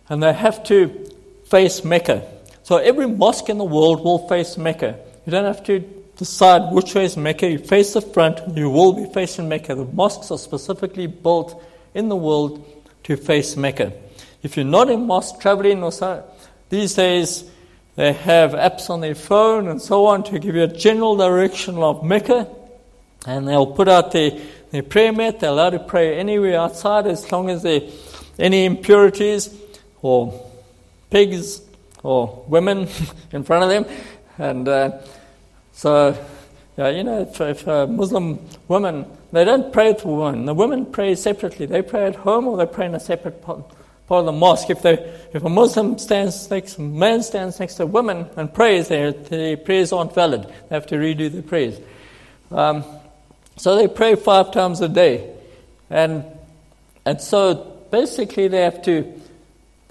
and they have to face Mecca. So every mosque in the world will face Mecca. You don't have to decide which way is Mecca. You face the front, you will be facing Mecca. The mosques are specifically built in the world to face Mecca. If you're not in mosque traveling or so, these days they have apps on their phone and so on to give you a general direction of Mecca. And they'll put out their, their prayer mat. They're allowed to pray anywhere outside as long as there any impurities or pigs or women [LAUGHS] in front of them. And uh, so, yeah, you know, if, if a Muslim woman, they don't pray to women. The women pray separately. They pray at home or they pray in a separate part, part of the mosque. If, they, if a Muslim stands next, man stands next to a woman and prays, their, their prayers aren't valid. They have to redo their prayers. Um, so they pray five times a day. And, and so basically they have to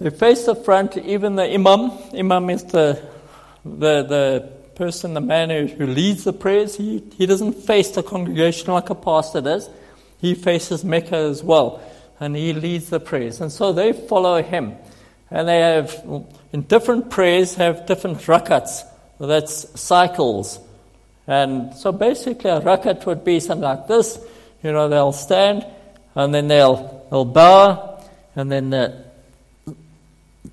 they face the front, even the imam. Imam is the, the, the person, the man who, who leads the prayers. He, he doesn't face the congregation like a pastor does. He faces Mecca as well, and he leads the prayers. And so they follow him. and they have, in different prayers, have different rakats. That's cycles. And so basically, a rakat would be something like this. You know, they'll stand, and then they'll, they'll bow, and then uh,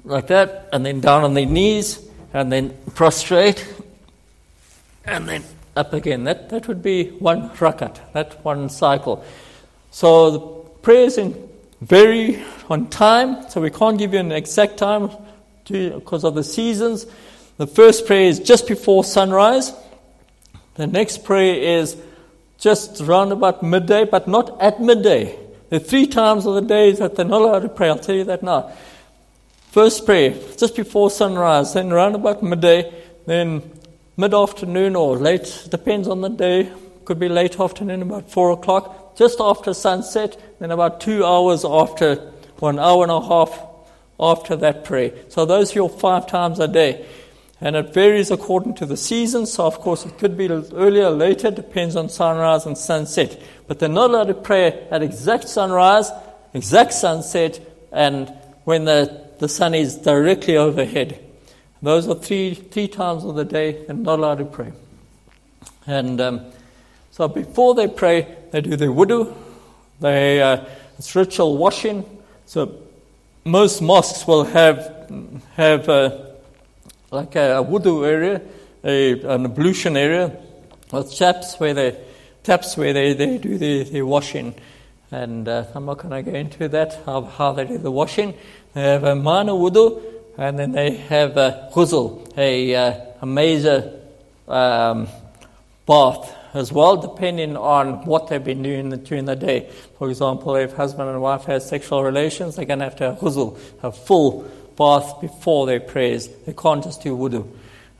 like that, and then down on their knees, and then prostrate, and then up again. That, that would be one rakat, that one cycle. So the prayers in vary on time, so we can't give you an exact time because of the seasons. The first prayer is just before sunrise. The next prayer is just round about midday, but not at midday. There are three times of the days that they're not allowed to pray. I'll tell you that now. First prayer, just before sunrise, then round about midday, then mid afternoon or late, depends on the day, could be late afternoon, about four o'clock, just after sunset, then about two hours after, one hour and a half after that prayer. So those are your five times a day. And it varies according to the season, so of course it could be earlier or later, depends on sunrise and sunset. But they're not allowed to pray at exact sunrise, exact sunset, and when the the sun is directly overhead. Those are three, three times of the day and not allowed to pray. And um, so before they pray, they do their wudu. They, uh, it's ritual washing. So most mosques will have, have uh, like a, a wudu area, a, an ablution area with taps where they, taps where they, they do their, their washing. And uh, I'm not going to go into that, how, how they do the washing. They have a minor wudu, and then they have a ghusl, a, uh, a major um, bath as well, depending on what they've been doing during the day. For example, if husband and wife have sexual relations, they're going to have to have ghusl, a full bath before their prayers. They can't just do wudu.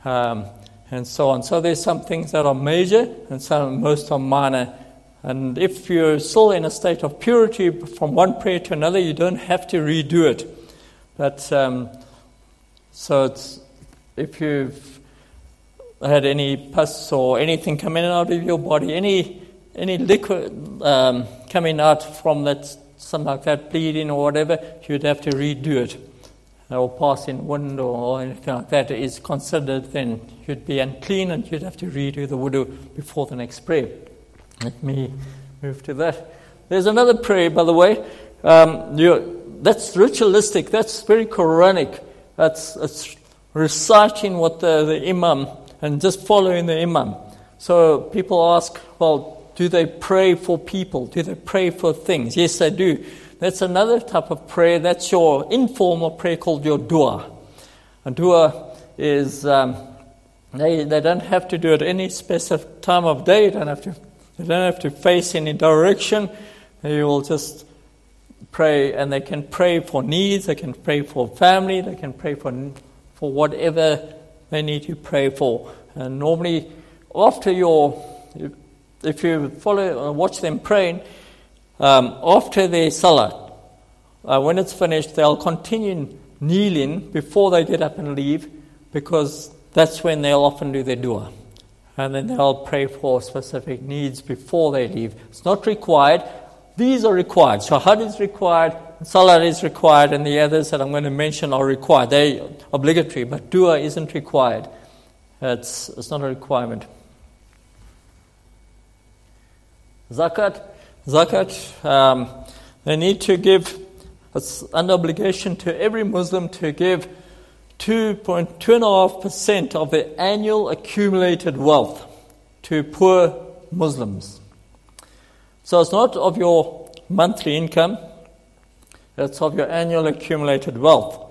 Um, and so on. So there's some things that are major and some most are minor. And if you're still in a state of purity from one prayer to another, you don't have to redo it. But um, so it's, if you've had any pus or anything coming out of your body, any any liquid um, coming out from that, something like that, bleeding or whatever, you'd have to redo it. Or passing wind or anything like that is considered then you'd be unclean and you'd have to redo the wudu before the next prayer. Let me move to that. There's another prayer, by the way. Um, that's ritualistic. That's very Quranic. That's, that's reciting what the, the imam and just following the imam. So people ask, well, do they pray for people? Do they pray for things? Yes, they do. That's another type of prayer. That's your informal prayer called your dua. A dua is, um, they, they don't have to do it any specific time of day. They don't have to, they don't have to face any direction. They will just pray, and they can pray for needs, they can pray for family, they can pray for, for whatever they need to pray for. And normally, after your, if you follow, uh, watch them praying, um, after their salah, uh, when it's finished, they'll continue kneeling before they get up and leave, because that's when they'll often do their dua. And then they'll pray for specific needs before they leave. It's not required, these are required. Shahad is required, Salah is required, and the others that I'm going to mention are required. They're obligatory, but dua isn't required. It's, it's not a requirement. Zakat, zakat, um, they need to give, it's under obligation to every Muslim to give 2.2.5% of their annual accumulated wealth to poor Muslims. So it's not of your monthly income, it's of your annual accumulated wealth.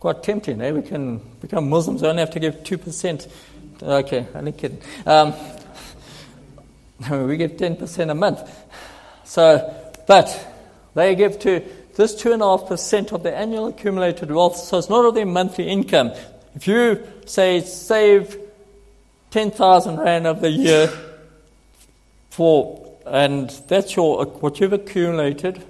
Quite tempting, eh? We can become Muslims, we only have to give 2%. Okay, only kidding. Um, [LAUGHS] we give 10% a month. So, but they give to this 2.5% of their annual accumulated wealth, so it's not of their monthly income. If you say save 10,000 Rand of the year for and that's your what you've accumulated.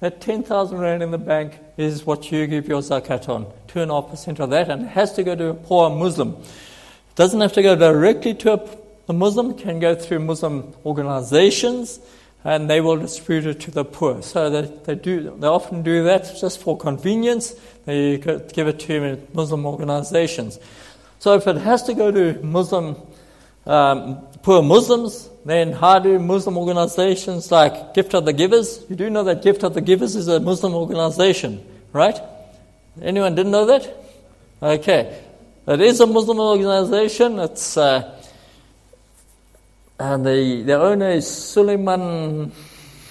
That 10,000 Rand in the bank is what you give your zakat on. 2.5% of that, and it has to go to a poor Muslim. It doesn't have to go directly to a, a Muslim, it can go through Muslim organizations. and they will distribute it to the poor. So they, they do they often do that just for convenience. They give it to Muslim organizations. So if it has to go to Muslim um, poor Muslims, then how do Muslim organizations like Gift of the Givers? You do know that Gift of the Givers is a Muslim organization, right? Anyone didn't know that? Okay. It is a Muslim organization. It's uh, and the, the owner is Sooliman.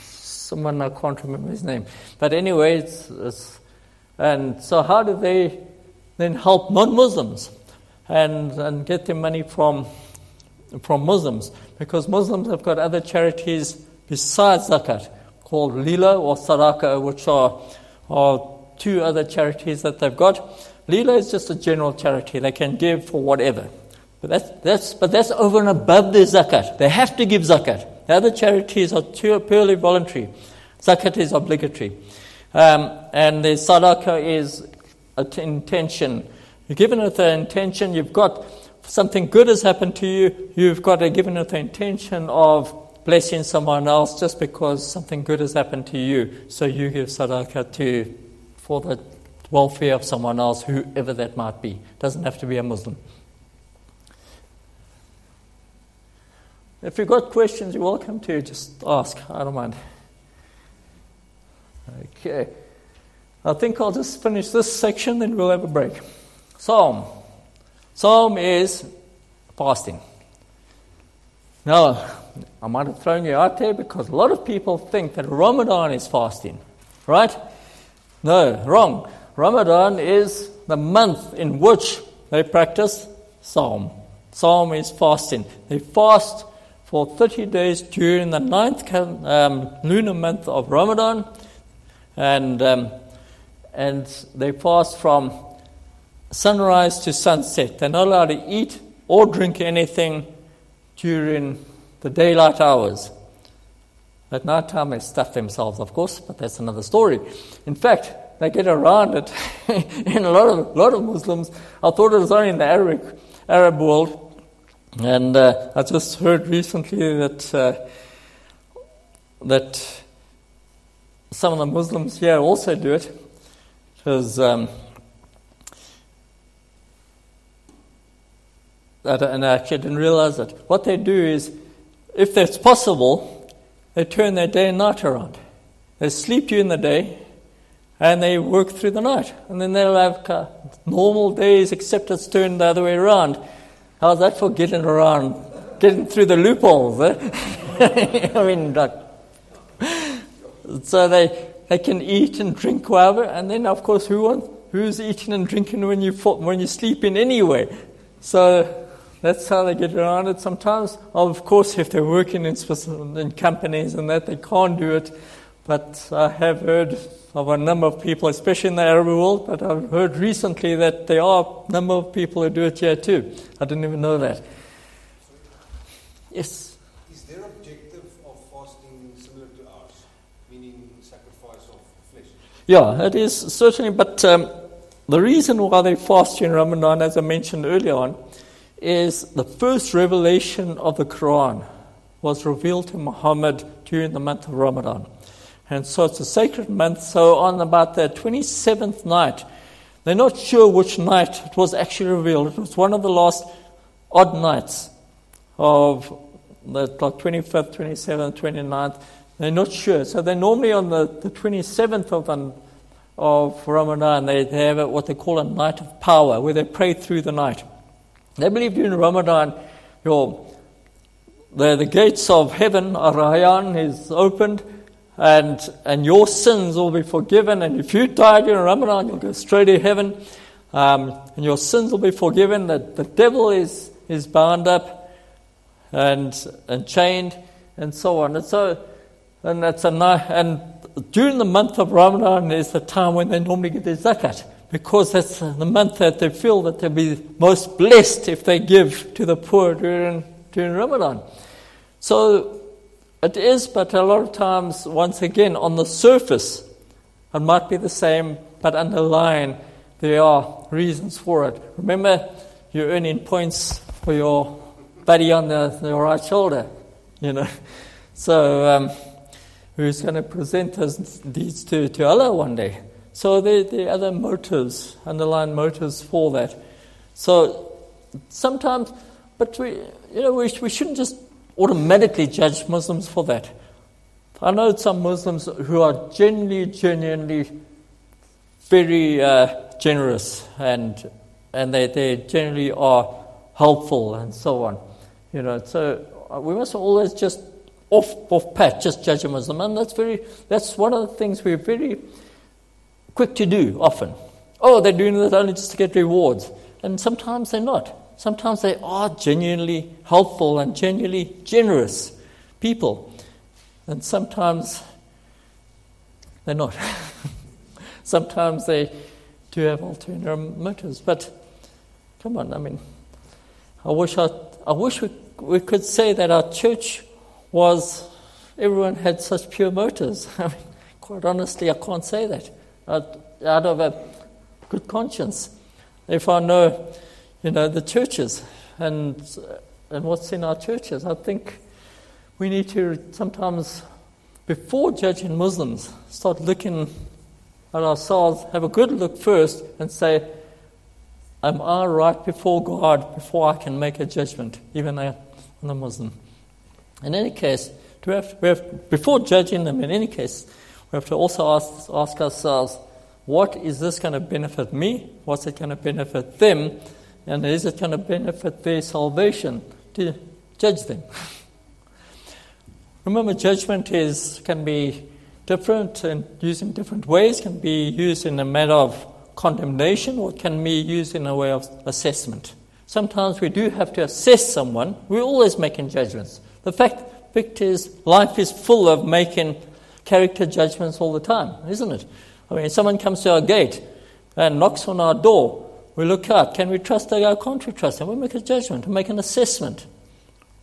Someone I can't remember his name. But anyway, it's, it's and so how do they then help non-Muslims and and get their money from from Muslims? Because Muslims have got other charities besides zakat called Lillah or Sadaqah, which are are two other charities that they've got. Lillah is just a general charity; they can give for whatever. But that's, that's, but that's over and above their zakat. They have to give zakat. The other charities are purely voluntary. Zakat is obligatory. Um, and the sadaqah is an intention. You're given with the intention, you've got something good has happened to you, you've got to give with the intention of blessing someone else just because something good has happened to you. So you give sadaqah to, for the welfare of someone else, whoever that might be. Doesn't have to be a Muslim. If you've got questions, you're welcome to just ask. I don't mind. Okay. I think I'll just finish this section, then we'll have a break. Sawm. Sawm is fasting. Now, I might have thrown you out there because a lot of people think that Ramadan is fasting, right? No, wrong. Ramadan is the month in which they practice Sawm. Sawm is fasting. They fast for 30 days during the ninth um, lunar month of Ramadan, and, um, and they fast from sunrise to sunset. They're not allowed to eat or drink anything during the daylight hours. At night time, they stuff themselves, of course, but that's another story. In fact, they get around it [LAUGHS] in a lot of, lot of Muslims. I thought it was only in the Arabic, Arab world and uh, I just heard recently that uh, that some of the Muslims here also do it, because um, and I actually didn't realize that. What they do is, if it's possible, they turn their day and night around. They sleep during the day, and they work through the night, and then they'll have normal days, except it's turned the other way around How's that for getting around, getting through the loopholes? Eh? [LAUGHS] I mean, like, so they they can eat and drink whatever, and then of course, who wants, who's eating and drinking when you when you're sleeping anyway? So that's how they get around it. Sometimes, of course, if they're working in, in companies and that, they can't do it. But I have heard of a number of people, especially in the Arab world, but I've heard recently that there are a number of people who do it here too. I didn't even know that. Yes? Is their objective of fasting similar to ours, meaning sacrifice of flesh? Yeah, it is certainly, but um, the reason why they fast in Ramadan, as I mentioned earlier on, is the first revelation of the Quran was revealed to Muhammad during the month of Ramadan. And so it's a sacred month. So on about the 27th night, they're not sure which night it was actually revealed. It was one of the last odd nights of the like 25th, 27th, 29th. They're not sure. So they're normally on the, the 27th of, of Ramadan. They, they have what they call a night of power, where they pray through the night. They believe during Ramadan, your, the, the gates of heaven, Ar-Rayyan, is opened and, and your sins will be forgiven. And if you die during Ramadan, you'll go straight to heaven, um, and your sins will be forgiven. The, the devil is, is bound up and, and chained, and so on. And so, and that's a and during the month of Ramadan is the time when they normally get their zakat, because that's the month that they feel that they'll be most blessed if they give to the poor during, during Ramadan. So it is, but a lot of times, once again, on the surface, it might be the same, but underlying, there are reasons for it. Remember, you're earning points for your buddy on the, the right shoulder, you know. [LAUGHS] So, um, who's going to present deeds to, to Allah one day. So there, there are other motives, underlying motives for that. So sometimes, but we, you know, we, we shouldn't just automatically judge Muslims for that. I know some Muslims who are genuinely, genuinely very uh, generous and, and they, they generally are helpful and so on. You know, so uh, we must always just off, off pat, just judge a Muslim. And that's, very, that's one of the things we're very quick to do often. Oh, they're doing this only just to get rewards. And sometimes they're not. Sometimes they are genuinely helpful and genuinely generous people. And sometimes they're not. [LAUGHS] sometimes they do have ulterior motives. But come on, I mean, I wish, I, I wish we, we could say that our church was, everyone had such pure motives. [LAUGHS] I mean, quite honestly, I can't say that out, out of a good conscience. If I know, you know, the churches and, and what's in our churches, I think we need to sometimes, before judging Muslims, start looking at ourselves, have a good look first, and say, Am I right before God before I can make a judgment, even on a Muslim? In any case, we have, we have, before judging them, in any case, we have to also ask, ask ourselves, what is this going to benefit me? What's it going to benefit them? And is it going to benefit their salvation to judge them? [LAUGHS] Remember, judgment is, can be different and used in different ways, can be used in a matter of condemnation or can be used in a way of assessment. Sometimes we do have to assess someone. We're always making judgments. The fact, fact is, life is full of making character judgments all the time, isn't it? I mean, someone comes to our gate and knocks on our door. We look out. Can we trust that guy? Can't we trust him? We make a judgment, we make an assessment.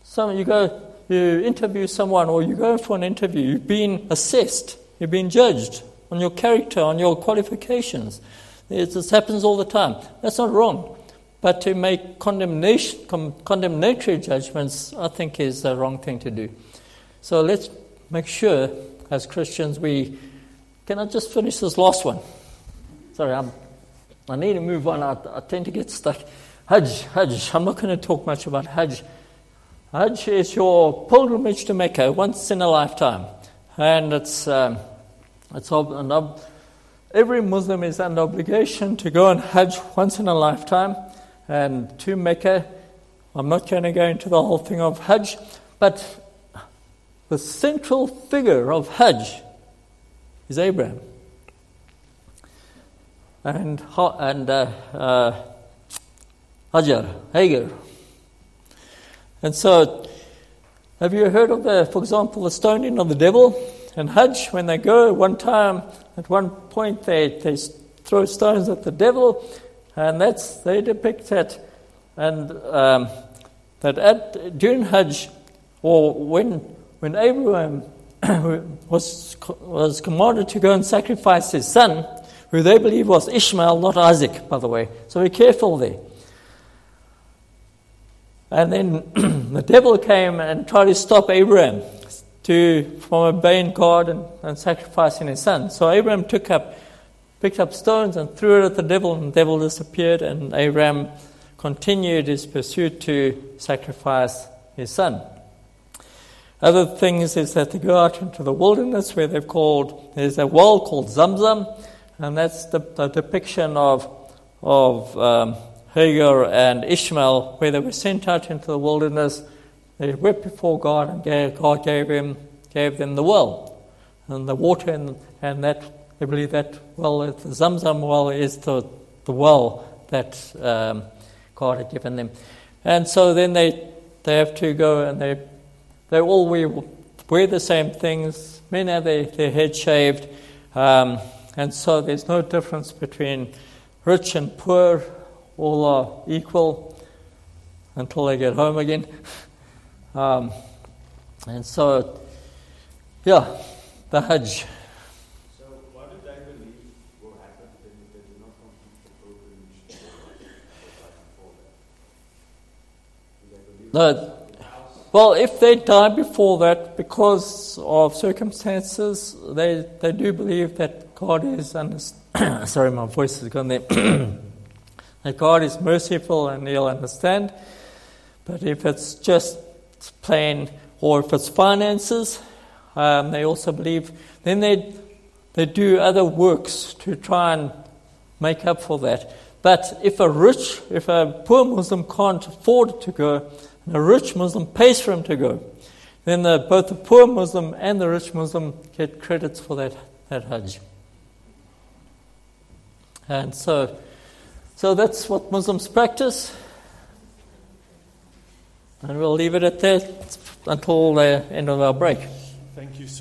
So you go, you interview someone, or you go for an interview. You've been assessed. You've been judged on your character, on your qualifications. This happens all the time. That's not wrong. But to make condemnation, com- condemnatory judgments, I think, is the wrong thing to do. So let's make sure, as Christians, we. Can I just finish this last one? Sorry, I'm, I need to move on. I, I tend to get stuck. Hajj, Hajj. I'm not going to talk much about Hajj. Hajj is your pilgrimage to Mecca once in a lifetime. And it's, um, it's an ob- every Muslim is under obligation to go on Hajj once in a lifetime and to Mecca. I'm not going to go into the whole thing of Hajj, but the central figure of Hajj is Abraham. And, and uh, uh, Hajar, Hagar. And so, have you heard of the, for example, the stoning of the devil and Hajj? When they go, one time, at one point, they, they throw stones at the devil, and that's they depict that, and um, that at during Hajj, or when when Abraham [CLEARS THROAT] was was commanded to go and sacrifice his son, who they believe was Ishmael, not Isaac, by the way. So be careful there. And then [CLEARS THROAT] the devil came and tried to stop Abraham to, from obeying God and, and sacrificing his son. So Abraham took up, picked up stones and threw it at the devil, and the devil disappeared, and Abraham continued his pursuit to sacrifice his son. Other things is that they go out into the wilderness where they've called, there's a well called Zamzam, and that's the, the depiction of, of um, Hagar and Ishmael, where they were sent out into the wilderness. They wept before God, and gave, God gave, him, gave them the well and the water, and, and that they believe that well, the Zamzam well, is the, the well that um, God had given them. And so then they, they have to go and they, they all wear, wear the same things. Men have their, their head shaved. Um, and so there's no difference between rich and poor. All are equal until they get home again. [LAUGHS] Um, and so, yeah, the Hajj. So, what do they believe will happen if they do not complete the pilgrimage like before that? Do they believe No, Well, if they die before that because of circumstances, they, they do believe that God is under, [COUGHS] sorry, my voice has gone there. [COUGHS] that God is merciful and He'll understand. But if it's just plain, or if it's finances, um, they also believe. Then they they do other works to try and make up for that. But if a rich, if a poor Muslim can't afford to go, and a rich Muslim pays for him to go, then the, both the poor Muslim and the rich Muslim get credits for that, that Hajj. And so, so that's what Muslims practice. And we'll leave it at that until the end of our break. Thank you so